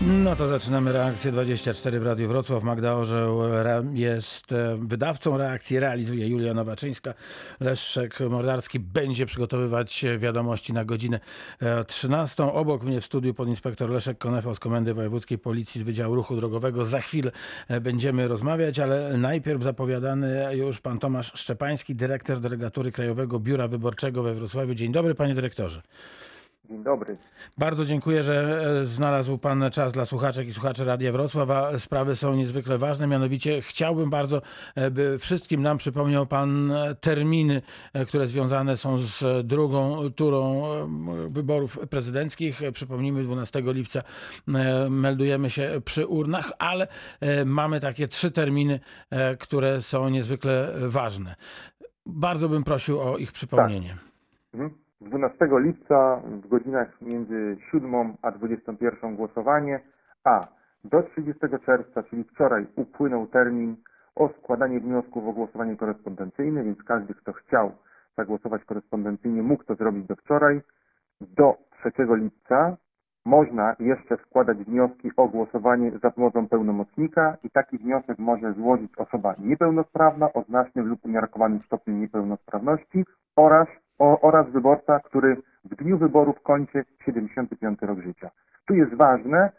No to zaczynamy reakcję 24 w Radiu Wrocław. Magda Orzeł jest e, wydawcą reakcji, realizuje Julia Nowaczyńska. Leszek Mordarski będzie przygotowywać e, wiadomości na godzinę e, 13. Obok mnie w studiu podinspektor Leszek Konefo z Komendy Wojewódzkiej Policji z Wydziału Ruchu Drogowego. Za chwilę e, będziemy rozmawiać, ale najpierw zapowiadany już pan Tomasz Szczepański, dyrektor delegatury Krajowego Biura Wyborczego we Wrocławiu. Dzień dobry panie dyrektorze. Dzień dobry. Bardzo dziękuję, że e, znalazł Pan czas dla słuchaczek i słuchaczy Radia Wrocław. Sprawy są niezwykle ważne. Mianowicie chciałbym bardzo, e, by wszystkim nam przypomniał Pan e, terminy, które związane są z drugą turą wyborów prezydenckich. Przypomnijmy, 12 lipca meldujemy się przy urnach, ale mamy takie trzy terminy, które są niezwykle ważne. Bardzo bym prosił o ich przypomnienie. Mhm. 12 lipca w godzinach między 7 a 21 głosowanie, a do 30 czerwca, czyli wczoraj, upłynął termin o składanie wniosków o głosowanie korespondencyjne, więc każdy, kto chciał zagłosować korespondencyjnie, mógł to zrobić do wczoraj. Do 3 lipca można jeszcze składać wnioski o głosowanie za pomocą pełnomocnika i taki wniosek może złożyć osoba niepełnosprawna o znacznym lub umiarkowanym stopniu niepełnosprawności oraz, o, oraz wyborca, który w dniu wyborów kończy 75 rok życia. Tu jest ważne,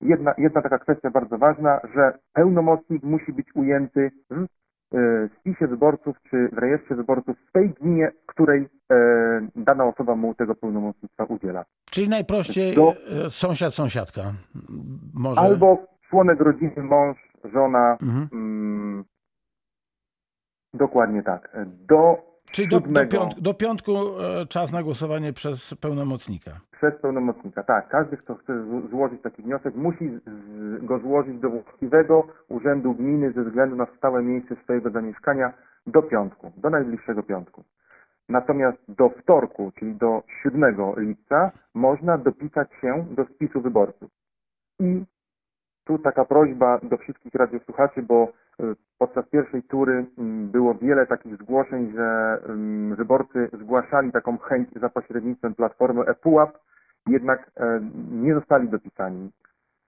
jedna, jedna taka kwestia bardzo ważna, że pełnomocnik musi być ujęty w e, spisie wyborców czy w rejestrze wyborców w tej gminie, w której e, dana osoba mu tego pełnomocnictwa udziela. Czyli najprościej Do- e, sąsiad, sąsiadka. Może... Albo członek rodziny, mąż, żona. Mhm. Mm, dokładnie tak. Do Czyli do, do, piątku, do piątku e, czas na głosowanie przez pełnomocnika. przez pełnomocnika. Tak, każdy, kto chce zł- złożyć taki wniosek, musi go złożyć do właściwego urzędu gminy ze względu na stałe miejsce swojego zamieszkania do piątku, do najbliższego piątku. Natomiast do wtorku, czyli do 7 lipca, można dopisać się do spisu wyborców. I tu taka prośba do wszystkich radiosłuchaczy, bo podczas pierwszej tury mm, było wiele takich zgłoszeń, że mm, wyborcy zgłaszali taką chęć za pośrednictwem platformy ePUAP, jednak e, nie zostali dopisani.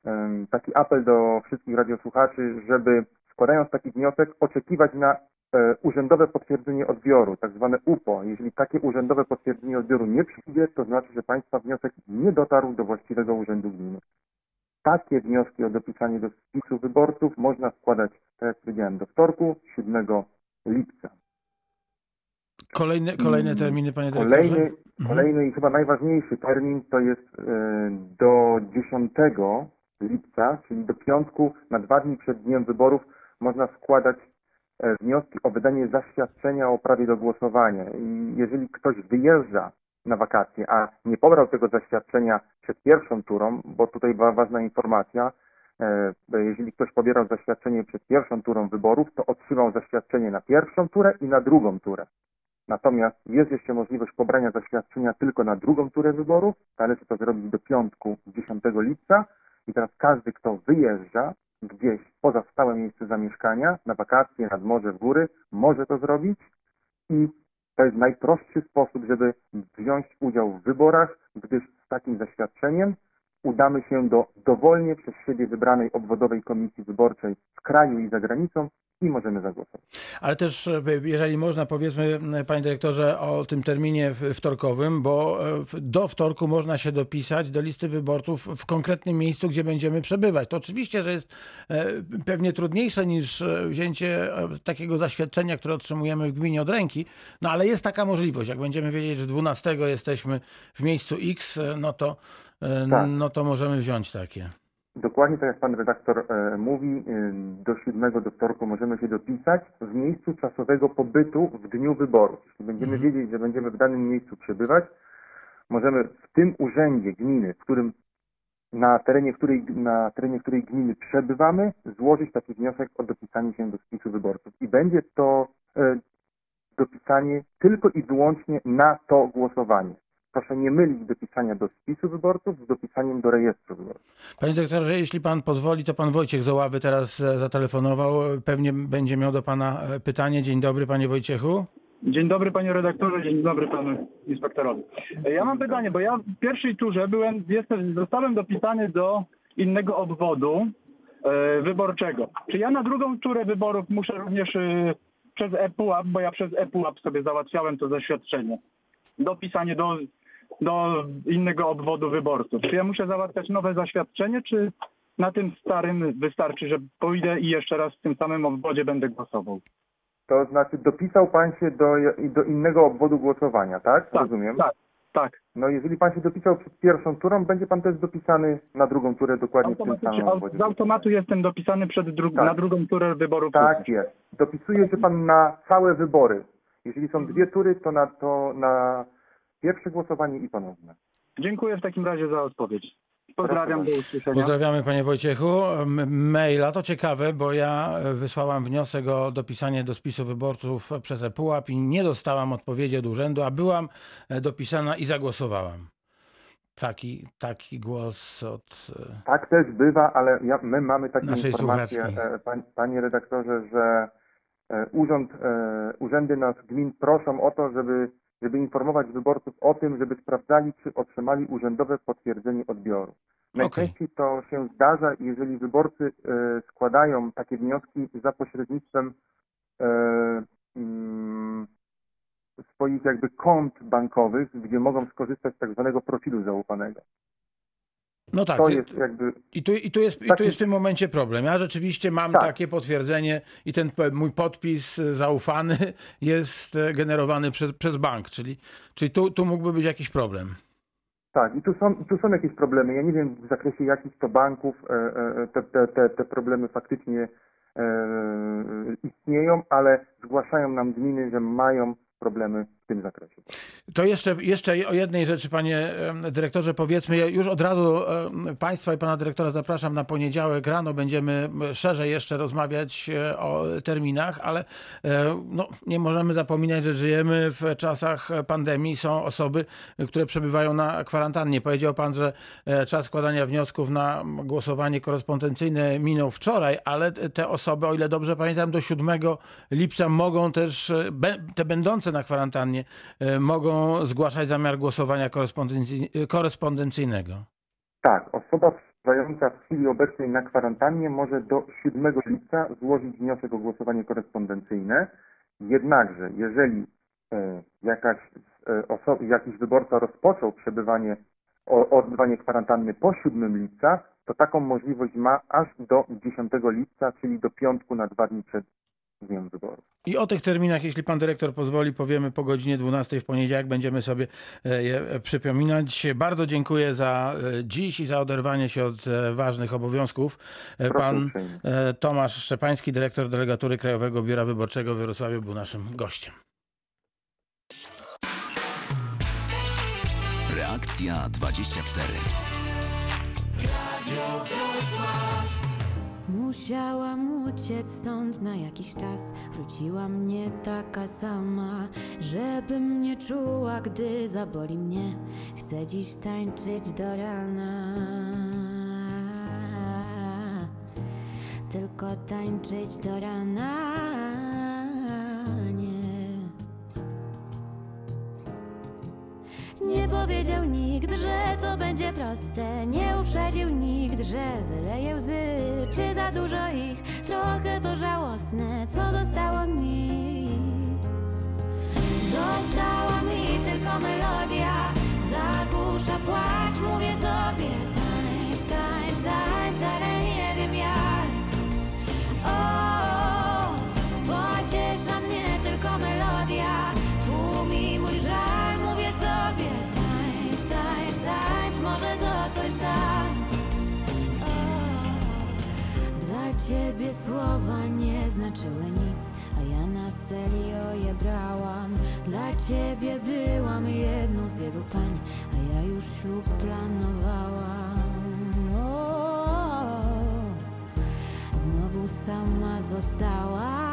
Em, Taki apel do wszystkich radiosłuchaczy, żeby składając taki wniosek oczekiwać na e, urzędowe potwierdzenie odbioru, tak zwane UPO. Jeżeli takie urzędowe potwierdzenie odbioru nie przyjdzie, to znaczy, że Państwa wniosek nie dotarł do właściwego urzędu gminy. Takie wnioski o dopisanie do spisu wyborców można składać, tak jak powiedziałem, do wtorku, 7 lipca. Kolejne, kolejne Mm, terminy, panie dyrektorze? Kolejny, Mhm. kolejny i chyba najważniejszy termin to jest e, do 10 lipca, czyli do piątku, na dwa dni przed dniem wyborów można składać e, wnioski o wydanie zaświadczenia o prawie do głosowania. I jeżeli ktoś wyjeżdża na wakacje, a nie pobrał tego zaświadczenia przed pierwszą turą, bo tutaj była ważna informacja, e, jeżeli ktoś pobierał zaświadczenie przed pierwszą turą wyborów, to otrzymał zaświadczenie na pierwszą turę i na drugą turę. Natomiast jest jeszcze możliwość pobrania zaświadczenia tylko na drugą turę wyborów. Należy to zrobić do piątku 10 lipca. I teraz każdy, kto wyjeżdża gdzieś poza stałe miejsce zamieszkania, na wakacje, nad morze, w góry, może to zrobić. I to jest najprostszy sposób, żeby wziąć udział w wyborach, gdyż z takim zaświadczeniem udamy się do dowolnie przez siebie wybranej obwodowej komisji wyborczej w kraju i za granicą i możemy zagłosować. Ale też, e, jeżeli można, powiedzmy, e, panie dyrektorze, o tym terminie wtorkowym, bo e, do wtorku można się dopisać do listy wyborców w konkretnym miejscu, gdzie będziemy przebywać. To oczywiście, że jest pewnie trudniejsze niż wzięcie takiego zaświadczenia, które otrzymujemy w gminie od ręki, no ale jest taka możliwość. Jak będziemy wiedzieć, że 12 jesteśmy w miejscu X, no to, Tak. no to możemy wziąć takie. Dokładnie tak jak pan redaktor e, mówi, e, do 7 do wtorku możemy się dopisać w miejscu czasowego pobytu w dniu wyborów. Jeśli będziemy Mhm. wiedzieć, że będziemy w danym miejscu przebywać, możemy w tym urzędzie gminy, w którym na terenie której, na terenie której gminy przebywamy, złożyć taki wniosek o dopisanie się do spisu wyborców. I będzie to e, dopisanie tylko i wyłącznie na to głosowanie. Proszę nie mylić dopisania do spisu wyborców z dopisaniem do rejestru wyborców. Panie dyrektorze, jeśli pan pozwoli, to pan Wojciech z Oławy teraz e, zatelefonował. E, Pewnie będzie miał do pana e, pytanie. Dzień dobry, panie Wojciechu. Dzień dobry panie redaktorze, dzień dobry panu inspektorowi. Ja mam pytanie, bo ja w pierwszej turze byłem, jestem, zostałem dopisany do innego obwodu e, wyborczego. Czy ja na drugą turę wyborów muszę również e, przez ePUAP, bo ja przez ePUAP sobie załatwiałem to zaświadczenie, dopisanie do, do innego obwodu wyborców. Czy ja muszę załatwiać nowe zaświadczenie, czy na tym starym wystarczy, że pójdę i jeszcze raz w tym samym obwodzie będę głosował? To znaczy dopisał pan się do, do innego obwodu głosowania, tak? Rozumiem. Tak, tak. No jeżeli pan się dopisał przed pierwszą turą, będzie pan też dopisany na drugą turę dokładnie w tym samym obwodzie. z automatu jestem dopisany przed dru- Tak. na drugą turę wyborów. Tak jest. Dopisuje się pan na całe wybory. Jeżeli są dwie tury, to na, to na pierwsze głosowanie i ponowne. Dziękuję w takim razie za odpowiedź. Pozdrawiam, do usłyszenia. Pozdrawiamy panie Wojciechu. Maila to ciekawe, bo ja e, wysłałam wniosek o dopisanie do spisu wyborców przez ePUAP i nie dostałam odpowiedzi od urzędu, a byłam e, dopisana i zagłosowałam. Taki, taki głos od... e, Tak też bywa, ale ja, my mamy takie Naszej informacje, słuchaczki. e, pań, panie redaktorze, że urząd, urzędy nas gmin proszą o to, żeby, żeby informować wyborców o tym, żeby sprawdzali, czy otrzymali urzędowe potwierdzenie odbioru. Najczęściej to się zdarza, jeżeli wyborcy e, składają takie wnioski za pośrednictwem e, mm, swoich jakby kont bankowych, gdzie mogą skorzystać z tak zwanego profilu zaufanego. No tak, To i- jest jakby I tu, i, tu jest, I tu Taki- jest w tym momencie problem. Ja rzeczywiście mam Tak. takie potwierdzenie i ten mój podpis e, zaufany jest e, generowany przez, przez bank, czyli, czyli tu, tu mógłby być jakiś problem. Tak, i tu są, tu są jakieś problemy. Ja nie wiem w zakresie jakich to banków e, te, te, te, te problemy faktycznie istnieją, ale zgłaszają nam gminy, że mają problemy tym zakresie. To jeszcze, jeszcze o jednej rzeczy, panie dyrektorze, powiedzmy. Ja już od razu państwa i pana dyrektora zapraszam na poniedziałek rano. Będziemy szerzej jeszcze rozmawiać e, o terminach, ale e, no, nie możemy zapominać, że żyjemy w czasach pandemii. Są osoby, które przebywają na kwarantannie. Powiedział pan, że e, czas składania wniosków na głosowanie korespondencyjne minął wczoraj, ale te osoby, o ile dobrze pamiętam, do 7 lipca mogą też, te będące na kwarantannie, e, mogą zgłaszać zamiar głosowania korespondency- korespondencyjnego. Tak, osoba przebywająca w chwili obecnej na kwarantannie może do 7 lipca złożyć wniosek o głosowanie korespondencyjne. Jednakże, jeżeli e, jakaś e, oso- jakiś wyborca rozpoczął przebywanie, odbywanie kwarantanny po 7 lipca, to taką możliwość ma aż do 10 lipca, czyli do piątku na dwa dni przed dniem wyborów. I o tych terminach, jeśli pan dyrektor pozwoli, powiemy po godzinie 12 w poniedziałek. Będziemy sobie e, je przypominać. Bardzo dziękuję za e, dziś i za oderwanie się od e, ważnych obowiązków. E, Proszę Pan uprzejmie. e, Tomasz Szczepański, dyrektor delegatury Krajowego Biura Wyborczego w Wrocławiu, był naszym gościem. Reakcja 24. Musiałam uciec stąd na jakiś czas. Wróciłam nie taka sama, żebym nie czuła, gdy zaboli mnie. Chcę dziś tańczyć do rana. Tylko tańczyć do rana. Nie powiedział nikt, że to będzie proste. Nie uprzedził nikt, że wyleje łzy. Czy za dużo ich? Trochę to żałosne, co zostało mi. Ciebie słowa nie znaczyły nic A ja na serio je brałam Dla ciebie byłam jedną z wielu pań A ja już ślub planowałam o, Znowu sama została.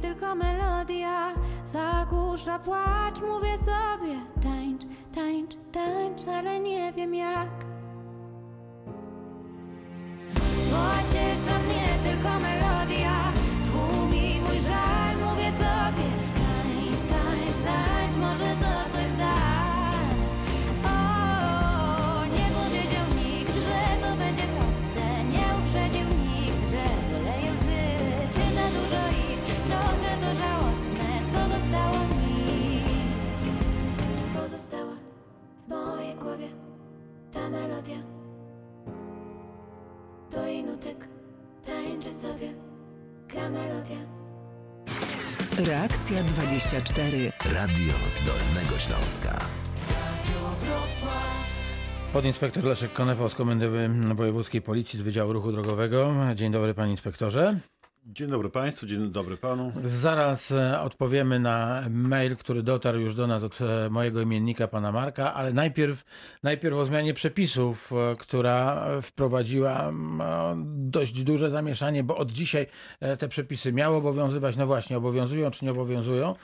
Tylko melodia, zagłusza płacz, mówię sobie tańcz, tańcz, tańcz, ale nie wiem jak. Pociesza mnie tylko melodia, melodia. Do jej nutek tańczę sobie gra melodia. Reakcja 24. Radio z Dolnego Śląska. Podinspektor Leszek Konewo z Komendy Wojewódzkiej Policji z Wydziału Ruchu Drogowego. Dzień dobry panie inspektorze. Dzień dobry Państwu, dzień dobry Panu. Zaraz e, odpowiemy na mail, który dotarł już do nas od e, mojego imiennika, pana Marka, ale najpierw, najpierw o zmianie przepisów, e, która wprowadziła dość duże zamieszanie, bo od dzisiaj te przepisy miały obowiązywać. No właśnie, obowiązują czy nie obowiązują?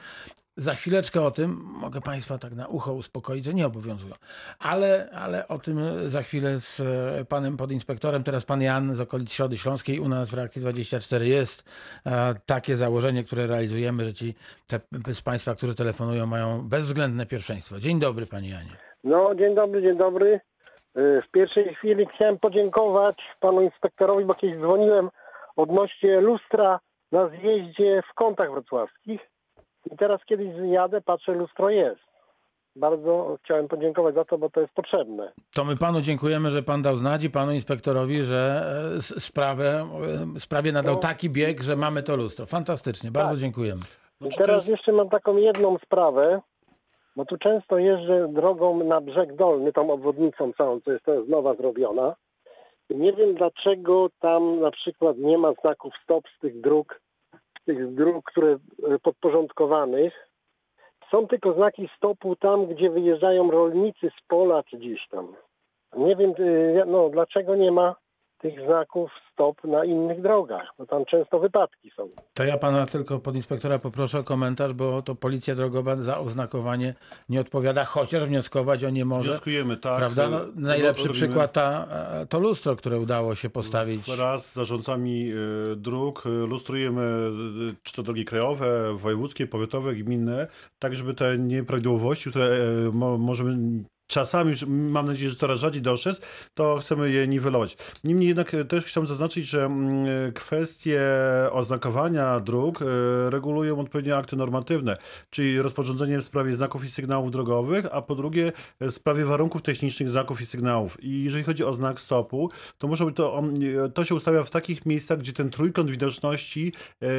Za chwileczkę o tym mogę Państwa tak na ucho uspokoić, że nie obowiązują. Ale, ale o tym za chwilę z e, panem podinspektorem. Teraz pan Jan z okolic Środy Śląskiej u nas w reakcji 24 jest e, takie założenie, które realizujemy, że ci te z Państwa, którzy telefonują, mają bezwzględne pierwszeństwo. Dzień dobry, panie Janie. No, dzień dobry, dzień dobry. W pierwszej chwili chciałem podziękować panu inspektorowi, bo kiedyś dzwoniłem odnośnie lustra na zjeździe w kątach wrocławskich. I teraz kiedyś jadę, patrzę, lustro jest. Bardzo chciałem podziękować za to, bo to jest potrzebne. To my panu dziękujemy, że pan dał znać i panu inspektorowi, że e, sprawę, e, sprawie nadał No. taki bieg, że mamy to lustro. Fantastycznie, bardzo Tak. dziękujemy. No, I czy to teraz jest- jeszcze mam taką jedną sprawę, bo tu często jeżdżę drogą na brzeg dolny, tą obwodnicą całą, co jest teraz nowa zrobiona. I nie wiem dlaczego tam na przykład nie ma znaków stop z tych dróg, tych dróg, które e, podporządkowanych. Są tylko znaki stopu tam, gdzie wyjeżdżają rolnicy z pola czy gdzieś tam. Nie wiem, e, no, dlaczego nie ma tych znaków stop na innych drogach, bo tam często wypadki są. To ja pana tylko podinspektora poproszę o komentarz, bo to policja drogowa za oznakowanie nie odpowiada, chociaż wnioskować o nie może. Wnioskujemy, tak. Prawda? No, najlepszy robimy przykład ta, e, to lustro, które udało się postawić. Wraz z zarządcami e, dróg e, lustrujemy czy to drogi krajowe, wojewódzkie, powiatowe, gminne, tak żeby te nieprawidłowości, które mo, możemy czasami, już mam nadzieję, że coraz rzadziej dostrzec, to chcemy je niwelować. Niemniej jednak e, też chciałbym zaznaczyć, że mm, e, kwestie oznakowania dróg e, regulują odpowiednie akty normatywne, czyli rozporządzenie w sprawie znaków i sygnałów drogowych, a po drugie w sprawie warunków technicznych znaków i sygnałów. I jeżeli chodzi o znak stopu, to muszą być to, to się ustawia w takich miejscach, gdzie ten trójkąt widoczności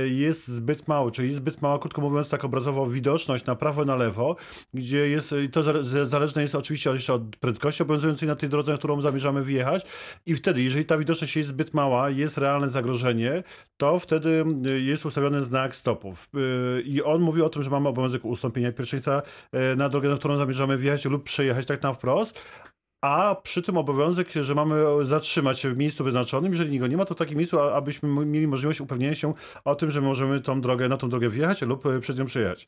jest zbyt mały, czyli jest zbyt mała, krótko mówiąc, tak obrazowo widoczność na prawo na lewo, gdzie jest, to zależne jest oczywiście jeszcze od prędkości obowiązującej na tej drodze, na którą zamierzamy wjechać i wtedy, jeżeli ta widoczność jest zbyt mała, jest realne zagrożenie, to wtedy y, jest ustawiony znak stopów. Y, I on mówi o tym, że mamy obowiązek ustąpienia pierwszeństwa y, na drogę, na którą zamierzamy wjechać lub przejechać tak na wprost, a przy tym obowiązek, że mamy zatrzymać się w miejscu wyznaczonym. Jeżeli go nie ma, to w takim miejscu, abyśmy mieli możliwość upewnienia się o tym, że możemy tą drogę, na tą drogę wjechać lub e, przez nią przejechać.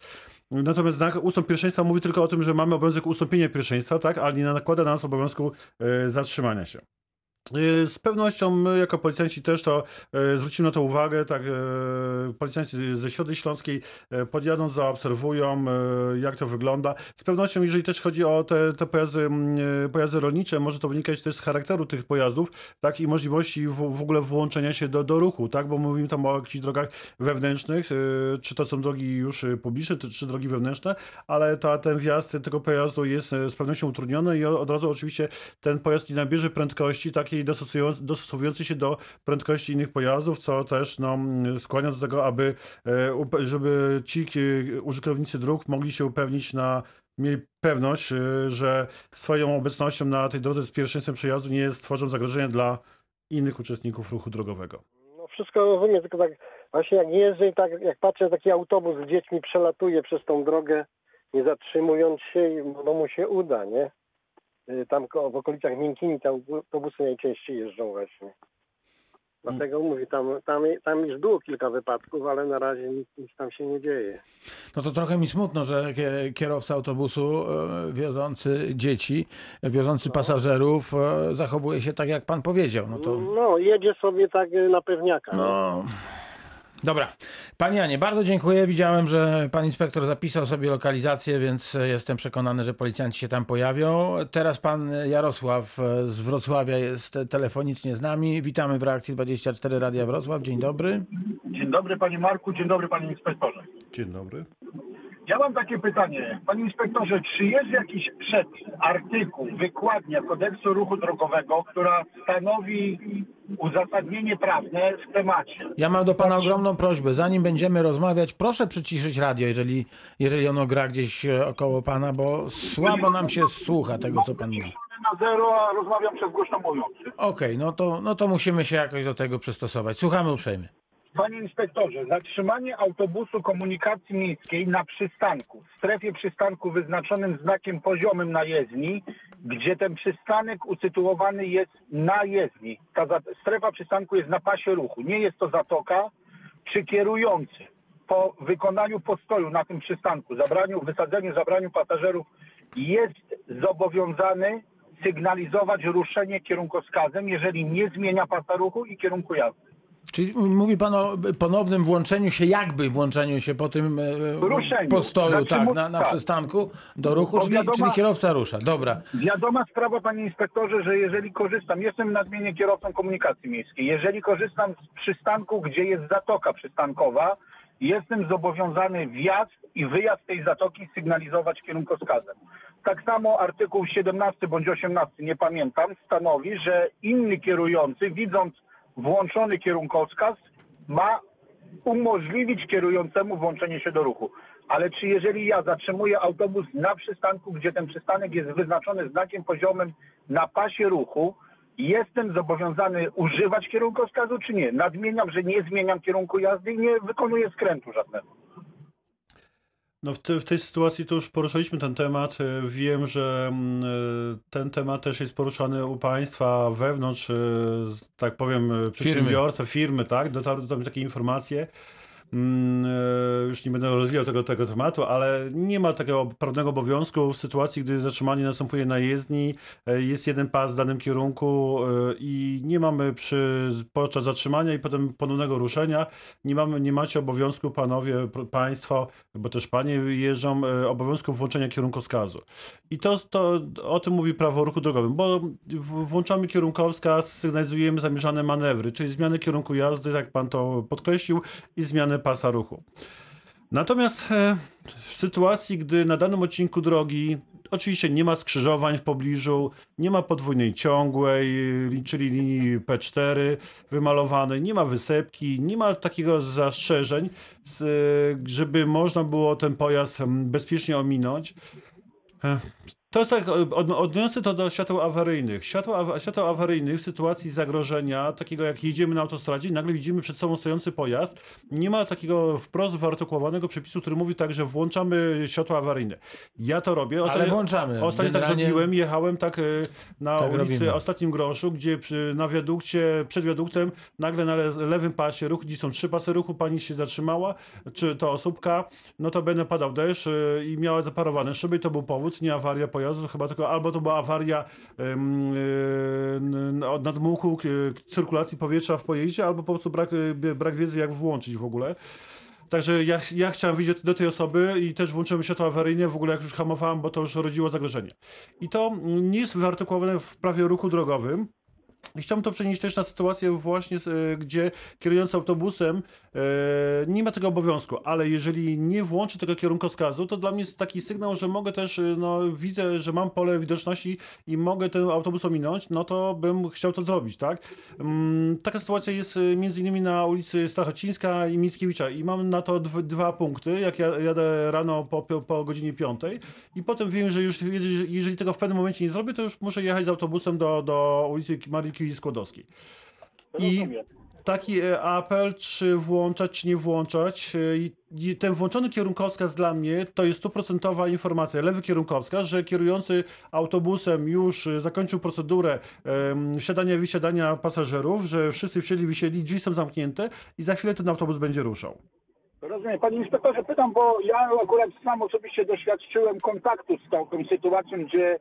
Natomiast znak ustąp pierwszeństwa mówi tylko o tym, że mamy obowiązek ustąpienia pierwszeństwa, tak, ale nie nakłada na nas obowiązku e, zatrzymania się. E, Z pewnością my jako policjanci też to e, zwrócimy na to uwagę, tak, e, policjanci ze Środy Śląskiej e, podjadą, zaobserwują jak to wygląda. Z pewnością jeżeli też chodzi o te, te pojazdy, mm, pojazdy rolnicze, może to wynikać też z charakteru tych pojazdów, tak, i możliwości w, w ogóle włączenia się do, do ruchu, tak, bo mówimy tam o jakichś drogach wewnętrznych, czy to są drogi już publiczne, czy, czy drogi wewnętrzne, ale ta, ten wjazd tego pojazdu jest z pewnością utrudniony i od razu oczywiście ten pojazd nie nabierze prędkości takiej, dostosowującej, dostosowującej się do prędkości innych pojazdów, co też no, skłania do tego, aby e, żeby ci e, użytkownicy dróg mogli się upewnić na mieli pewność, e, że swoją obecnością na tej drodze z pierwszeństwem przejazdu nie stworzą zagrożenia dla innych uczestników ruchu drogowego. No wszystko rozumiem, tylko tak właśnie jak jeżdżę i tak jak patrzę, taki autobus z dziećmi przelatuje przez tą drogę, nie zatrzymując się, no mu się uda, nie? Y, Tam w okolicach Miękini te autobusy najczęściej jeżdżą właśnie. Dlatego mówię, tam, tam, tam już było kilka wypadków, ale na razie nic, nic tam się nie dzieje. No to trochę mi smutno, że kie- kierowca autobusu e, wiozący dzieci, e, wiozący pasażerów e, zachowuje się tak, jak pan powiedział. No to... No, jedzie sobie tak y, na pewniaka. nie? Dobra. Panie Janie, bardzo dziękuję. Widziałem, że pan inspektor zapisał sobie lokalizację, więc jestem przekonany, że policjanci się tam pojawią. Teraz pan Jarosław z Wrocławia jest telefonicznie z nami. Witamy w reakcji 24 Radia Wrocław. Dzień dobry. Dzień dobry panie Marku, dzień dobry panie inspektorze. Dzień dobry. Ja mam takie pytanie. Panie inspektorze, czy jest jakiś przepis, artykuł, wykładnia kodeksu ruchu drogowego, która stanowi uzasadnienie prawne w temacie? Ja mam do pana ogromną prośbę. Zanim będziemy rozmawiać, proszę przyciszyć radio, jeżeli, jeżeli ono gra gdzieś e, około pana, bo słabo nam się słucha tego, co pan mówi. Na zero, a rozmawiam przez głośno mówiący. Okej, no, to, no to musimy się jakoś do tego przystosować. Słuchamy uprzejmie. Panie inspektorze, zatrzymanie autobusu komunikacji miejskiej na przystanku, w strefie przystanku wyznaczonym znakiem poziomym na jezdni, gdzie ten przystanek usytuowany jest na jezdni. Ta strefa przystanku jest na pasie ruchu. Nie jest to zatoka, czy kierujący po wykonaniu postoju na tym przystanku, zabraniu, wysadzeniu, zabraniu pasażerów jest zobowiązany sygnalizować ruszenie kierunkowskazem, jeżeli nie zmienia pasa ruchu i kierunku jazdy. Czyli mówi pan o ponownym włączeniu się, jakby włączeniu się po tym e, Ruszeniu. postoju, Znaczy, tak, na, na tak. przystanku do ruchu, czyli, wiadoma- czyli kierowca rusza. Dobra. Wiadoma sprawa, panie inspektorze, że jeżeli korzystam, jestem nadmiennie kierowcą komunikacji miejskiej, jeżeli korzystam z przystanku, gdzie jest zatoka przystankowa, jestem zobowiązany wjazd i wyjazd tej zatoki sygnalizować kierunkowskazem. Tak samo artykuł 17 bądź 18, nie pamiętam, stanowi, że inny kierujący, widząc włączony kierunkowskaz, ma umożliwić kierującemu włączenie się do ruchu. Ale czy jeżeli ja zatrzymuję autobus na przystanku, gdzie ten przystanek jest wyznaczony znakiem poziomym na pasie ruchu, jestem zobowiązany używać kierunkowskazu, czy nie? Nadmieniam, że nie zmieniam kierunku jazdy i nie wykonuję skrętu żadnego. No w, te, w tej sytuacji to już poruszaliśmy ten temat. E, Wiem, że mm, e, ten temat też jest poruszany u Państwa wewnątrz, e, tak powiem, przedsiębiorca, firmy, tak? Dotarły do mnie takie informacje. Mm, e, Już nie będę rozwijał tego, tego tematu, ale nie ma takiego prawnego obowiązku w sytuacji, gdy zatrzymanie następuje na jezdni, e, jest jeden pas w danym kierunku e, i nie mamy przy, podczas zatrzymania i potem ponownego ruszenia, nie, mamy, nie macie obowiązku, panowie, państwo, bo też panie jeżdżą, obowiązku włączenia kierunkowskazu. I to, to o tym mówi prawo o ruchu drogowym, bo włączamy kierunkowskaz, sygnalizujemy zamierzane manewry, czyli zmiany kierunku jazdy, jak pan to podkreślił, i zmiany pasa ruchu. Natomiast e, w sytuacji, gdy na danym odcinku drogi oczywiście nie ma skrzyżowań w pobliżu, nie ma podwójnej ciągłej, li- czyli linii P4 wymalowanej, nie ma wysepki, nie ma takiego zastrzeżeń, e, żeby można było ten pojazd em, bezpiecznie ominąć. E, To jest tak, od- odniosę to do świateł awaryjnych. Światła, awa- światła awaryjnych w sytuacji zagrożenia, takiego jak jedziemy na autostradzie i nagle widzimy przed sobą stojący pojazd, nie ma takiego wprost wyartykułowanego przepisu, który mówi tak, że włączamy światła awaryjne. Ja to robię. Ale włączamy. Ostatnio tak zrobiłem, jechałem tak e, na Tak ulicy robimy. Ostatnim Groszu, gdzie przy, na wiadukcie, przed wiaduktem, nagle na le, lewym pasie ruchu, gdzie są trzy pasy ruchu, pani się zatrzymała, czy to osóbka, no to będę padał deszcz e, i miała zaparowane szyby i to był powód, nie awaria pojazdu, chyba tylko albo to była awaria od nadmuchu e, cyrkulacji powietrza w pojeździe, albo po prostu brak, e, brak wiedzy, jak włączyć w ogóle. Także ja, ja chciałem widzieć do tej osoby i też włączyłem światło awaryjne, w ogóle jak już hamowałem, bo to już rodziło zagrożenie. I to nie jest wyartykułowane w prawie ruchu drogowym, Chciałbym to przenieść też na sytuację właśnie, e, gdzie kierujący autobusem e, nie ma tego obowiązku, ale jeżeli nie włączy tego kierunkowskazu, to dla mnie jest taki sygnał, że mogę też, e, no widzę, że mam pole widoczności i mogę ten autobus ominąć, no to bym chciał to zrobić, tak? Mm, Taka sytuacja jest między innymi na ulicy Strachocińska i Mickiewicza i mam na to dw- dwa punkty, jak ja jadę rano po, po godzinie piątej i potem wiem, że już jeżeli tego w pewnym momencie nie zrobię, to już muszę jechać z autobusem do, do ulicy Marii Curie Skłodowskiej. I taki e, apel, czy włączać, czy nie włączać. e, i- Ten włączony kierunkowskaz dla mnie to jest stuprocentowa informacja, lewy kierunkowskaz, że kierujący autobusem już e, zakończył procedurę em, wsiadania wysiadania pasażerów, że wszyscy wsiedli, wysiedli, drzwi są zamknięte i za chwilę ten autobus będzie ruszał. Rozumiem. Panie inspektorze, pytam, bo ja akurat sam osobiście doświadczyłem kontaktu z taką sytuacją, gdzie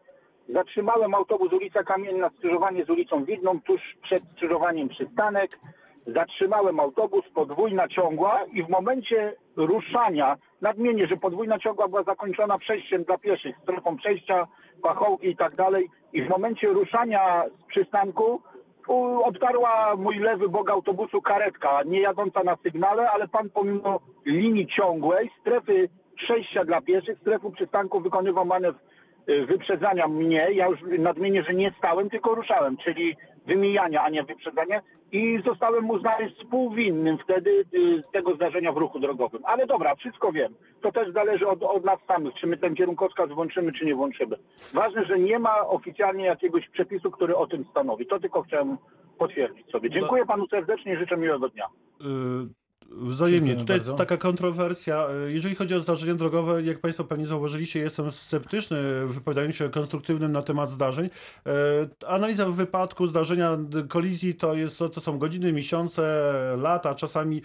zatrzymałem autobus ulica Kamienna, skrzyżowanie z ulicą Widną, tuż przed skrzyżowaniem przystanek. Zatrzymałem autobus, podwójna ciągła i w momencie ruszania, nadmienię, że podwójna ciągła była zakończona przejściem dla pieszych, strefą przejścia, pachołki i tak dalej. I w momencie ruszania z przystanku obtarła mój lewy bok autobusu karetka, nie jadąca na sygnale, ale pan pomimo linii ciągłej, strefy przejścia dla pieszych, strefy przystanku wykonywał manewr wyprzedzania mnie. Ja już nadmienię, że nie stałem, tylko ruszałem, czyli wymijania, a nie wyprzedzania. I zostałem uznany współwinnym wtedy y, tego zdarzenia w ruchu drogowym. Ale dobra, wszystko wiem. To też zależy od, od nas samych, czy my ten kierunkowskaz włączymy, czy nie włączymy. Ważne, że nie ma oficjalnie jakiegoś przepisu, który o tym stanowi. To tylko chciałem potwierdzić sobie. Dziękuję panu serdecznie i życzę miłego dnia. Wzajemnie. Tutaj bardzo. taka kontrowersja. y, Jeżeli chodzi o zdarzenia drogowe, jak Państwo pewnie zauważyliście, jestem sceptyczny, wypowiadając się konstruktywnym na temat zdarzeń. E, Analiza wypadku, zdarzenia, kolizji to, jest, to są godziny, miesiące, lata, czasami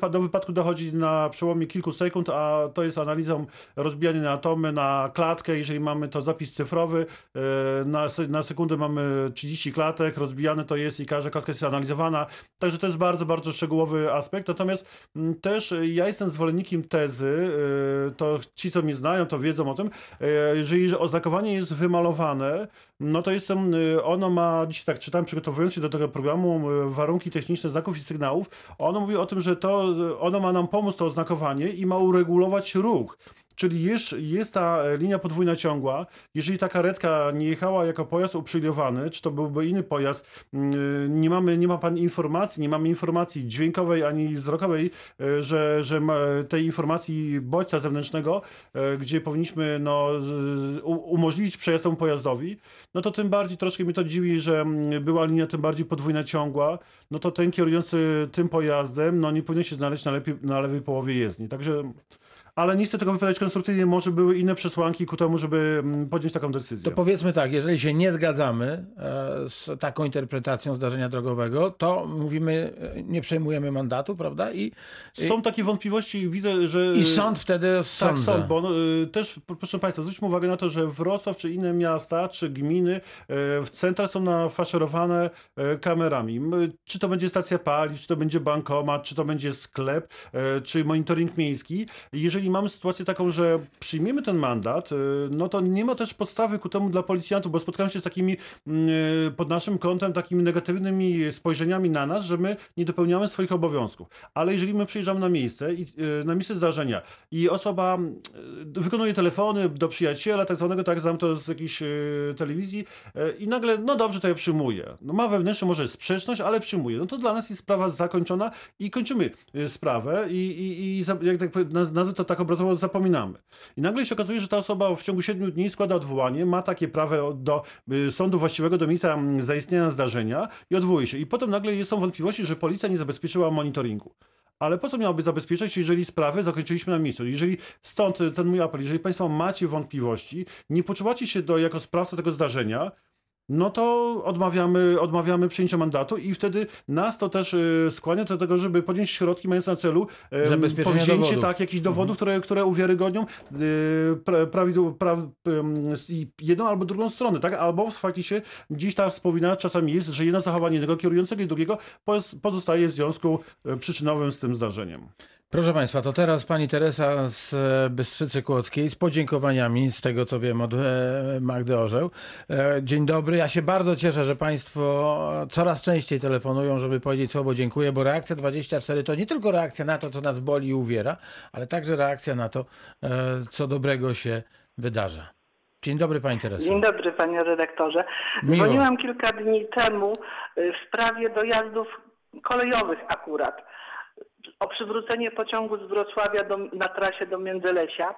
e, do wypadku dochodzi na przełomie kilku sekund, a to jest analizą rozbijania na atomy, na klatkę. Jeżeli mamy to zapis cyfrowy, e, na, na sekundę mamy 30 klatek, rozbijane to jest i każda klatka jest analizowana. Także to jest bardzo, bardzo szczegółowy aspekt. Natomiast mm, też e, ja jestem zwolennikiem tezy, e, to ci, co mnie znają, to wiedzą o tym, e, jeżeli oznakowanie jest wymalowane, no to jestem, ono ma, dzisiaj tak czytałem, przygotowując się do tego programu, warunki techniczne znaków i sygnałów, ono mówi o tym, że to, ono ma nam pomóc, to oznakowanie i ma uregulować ruch. Czyli jest, jest ta e, linia podwójna ciągła. Jeżeli ta karetka nie jechała jako pojazd uprzywilejowany, czy to byłby inny pojazd, mm, nie, mamy, nie ma pan informacji, nie mamy informacji dźwiękowej ani wzrokowej, e, że, że tej informacji bodźca zewnętrznego, e, gdzie powinniśmy no, umożliwić przejazd temu pojazdowi, no to tym bardziej troszkę mnie to dziwi, że mm, była linia tym bardziej podwójna ciągła, no to ten kierujący tym pojazdem, no nie powinien się znaleźć na, lepiej, na lewej połowie jezdni. Także ale nie chcę tego wypowiadać konstruktywnie, może były inne przesłanki ku temu, żeby mm, podjąć taką decyzję. To powiedzmy tak, jeżeli się nie zgadzamy e, z taką interpretacją zdarzenia drogowego, to mówimy, e, nie przejmujemy mandatu, prawda? I, Są takie wątpliwości, widzę, że... i sąd wtedy Tak, sądza. sąd, bo no, y, też, proszę Państwa, zwróćmy uwagę na to, że Wrocław czy inne miasta, czy gminy e, w centra są nafaszerowane kamerami. Czy to będzie stacja paliw, czy to będzie bankomat, czy to będzie sklep, czy monitoring miejski. Jeżeli mamy sytuację taką, że przyjmiemy ten mandat, e, no to nie ma też podstawy ku temu dla policjantów, bo spotkałem się z takimi mm, e, pod naszym kątem takimi negatywnymi spojrzeniami na nas, że my nie dopełniamy swoich obowiązków. Ale jeżeli my przyjeżdżamy na miejsce, e, na miejsce zdarzenia i osoba wykonuje telefony do przyjaciela, tak zwanego, tak znam to z jakiejś telewizji i nagle, no dobrze, to ja przyjmuję. No ma wewnętrzną może sprzeczność, ale przyjmuję. No to dla nas jest sprawa zakończona i kończymy sprawę i, i, i jak tak nazwę to tak obrazowo zapominamy. I nagle się okazuje, że ta osoba w ciągu 7 dni składa odwołanie, ma takie prawo do y, sądu właściwego do miejsca mm, zaistnienia zdarzenia i odwołuje się. I potem nagle są wątpliwości, że policja nie zabezpieczyła monitoringu. Ale po co miałoby zabezpieczać, jeżeli sprawę zakończyliśmy na miejscu? Jeżeli stąd y, ten mój apel, jeżeli Państwo macie wątpliwości, nie poczuwacie się do, jako sprawca tego zdarzenia, no to odmawiamy, odmawiamy przyjęcia mandatu i wtedy nas to też y, skłania do tego, żeby podjąć środki mając na celu powzięcie dowodów. tak, jakichś dowodów, które, które uwiarygodnią y, pra, prawidł, pra, jedną albo drugą stronę, tak? Albo w faktycznie dziś ta wspomina czasami jest, że jedno zachowanie jednego kierującego i drugiego poz- pozostaje w związku e, przyczynowym z tym zdarzeniem. Proszę Państwa, to teraz Pani Teresa z e, Bystrzycy Kłodzkiej z podziękowaniami z tego, co wiem od e, Magdy Orzeł. E, Dzień dobry. Ja się bardzo cieszę, że Państwo coraz częściej telefonują, żeby powiedzieć słowo dziękuję, bo reakcja 24 to nie tylko reakcja na to, co nas boli i uwiera, ale także reakcja na to, co dobrego się wydarza. Dzień dobry Pani Teresa. Dzień dobry, panie redaktorze. Miło. Dzwoniłam kilka dni temu w sprawie dojazdów kolejowych akurat. O przywrócenie pociągu z Wrocławia do, na trasie do Międzylesia.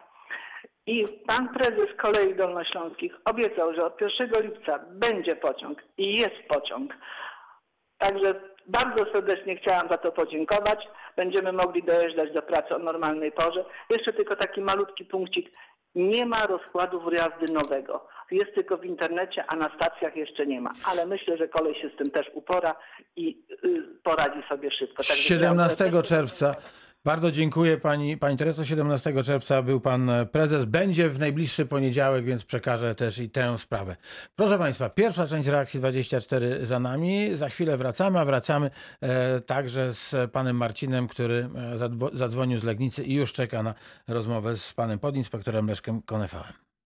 I pan prezes Kolei Dolnośląskich obiecał, że od 1 lipca będzie pociąg i jest pociąg. Także bardzo serdecznie chciałam za to podziękować. Będziemy mogli dojeżdżać do pracy o normalnej porze. Jeszcze tylko taki malutki punkcik. Nie ma rozkładu jazdy nowego. Jest tylko w internecie, a na stacjach jeszcze nie ma. Ale myślę, że kolej się z tym też upora i y, poradzi sobie szybko. Także 17 chciałam- czerwca. Bardzo dziękuję pani, pani Tereso. 17 czerwca był pan prezes. Będzie w najbliższy poniedziałek, więc przekażę też i tę sprawę. Proszę państwa, pierwsza część reakcji 24 za nami. Za chwilę wracamy, a wracamy e, także z panem Marcinem, który e, zadzwonił z Legnicy i już czeka na rozmowę z panem podinspektorem Leszkiem Konefałem.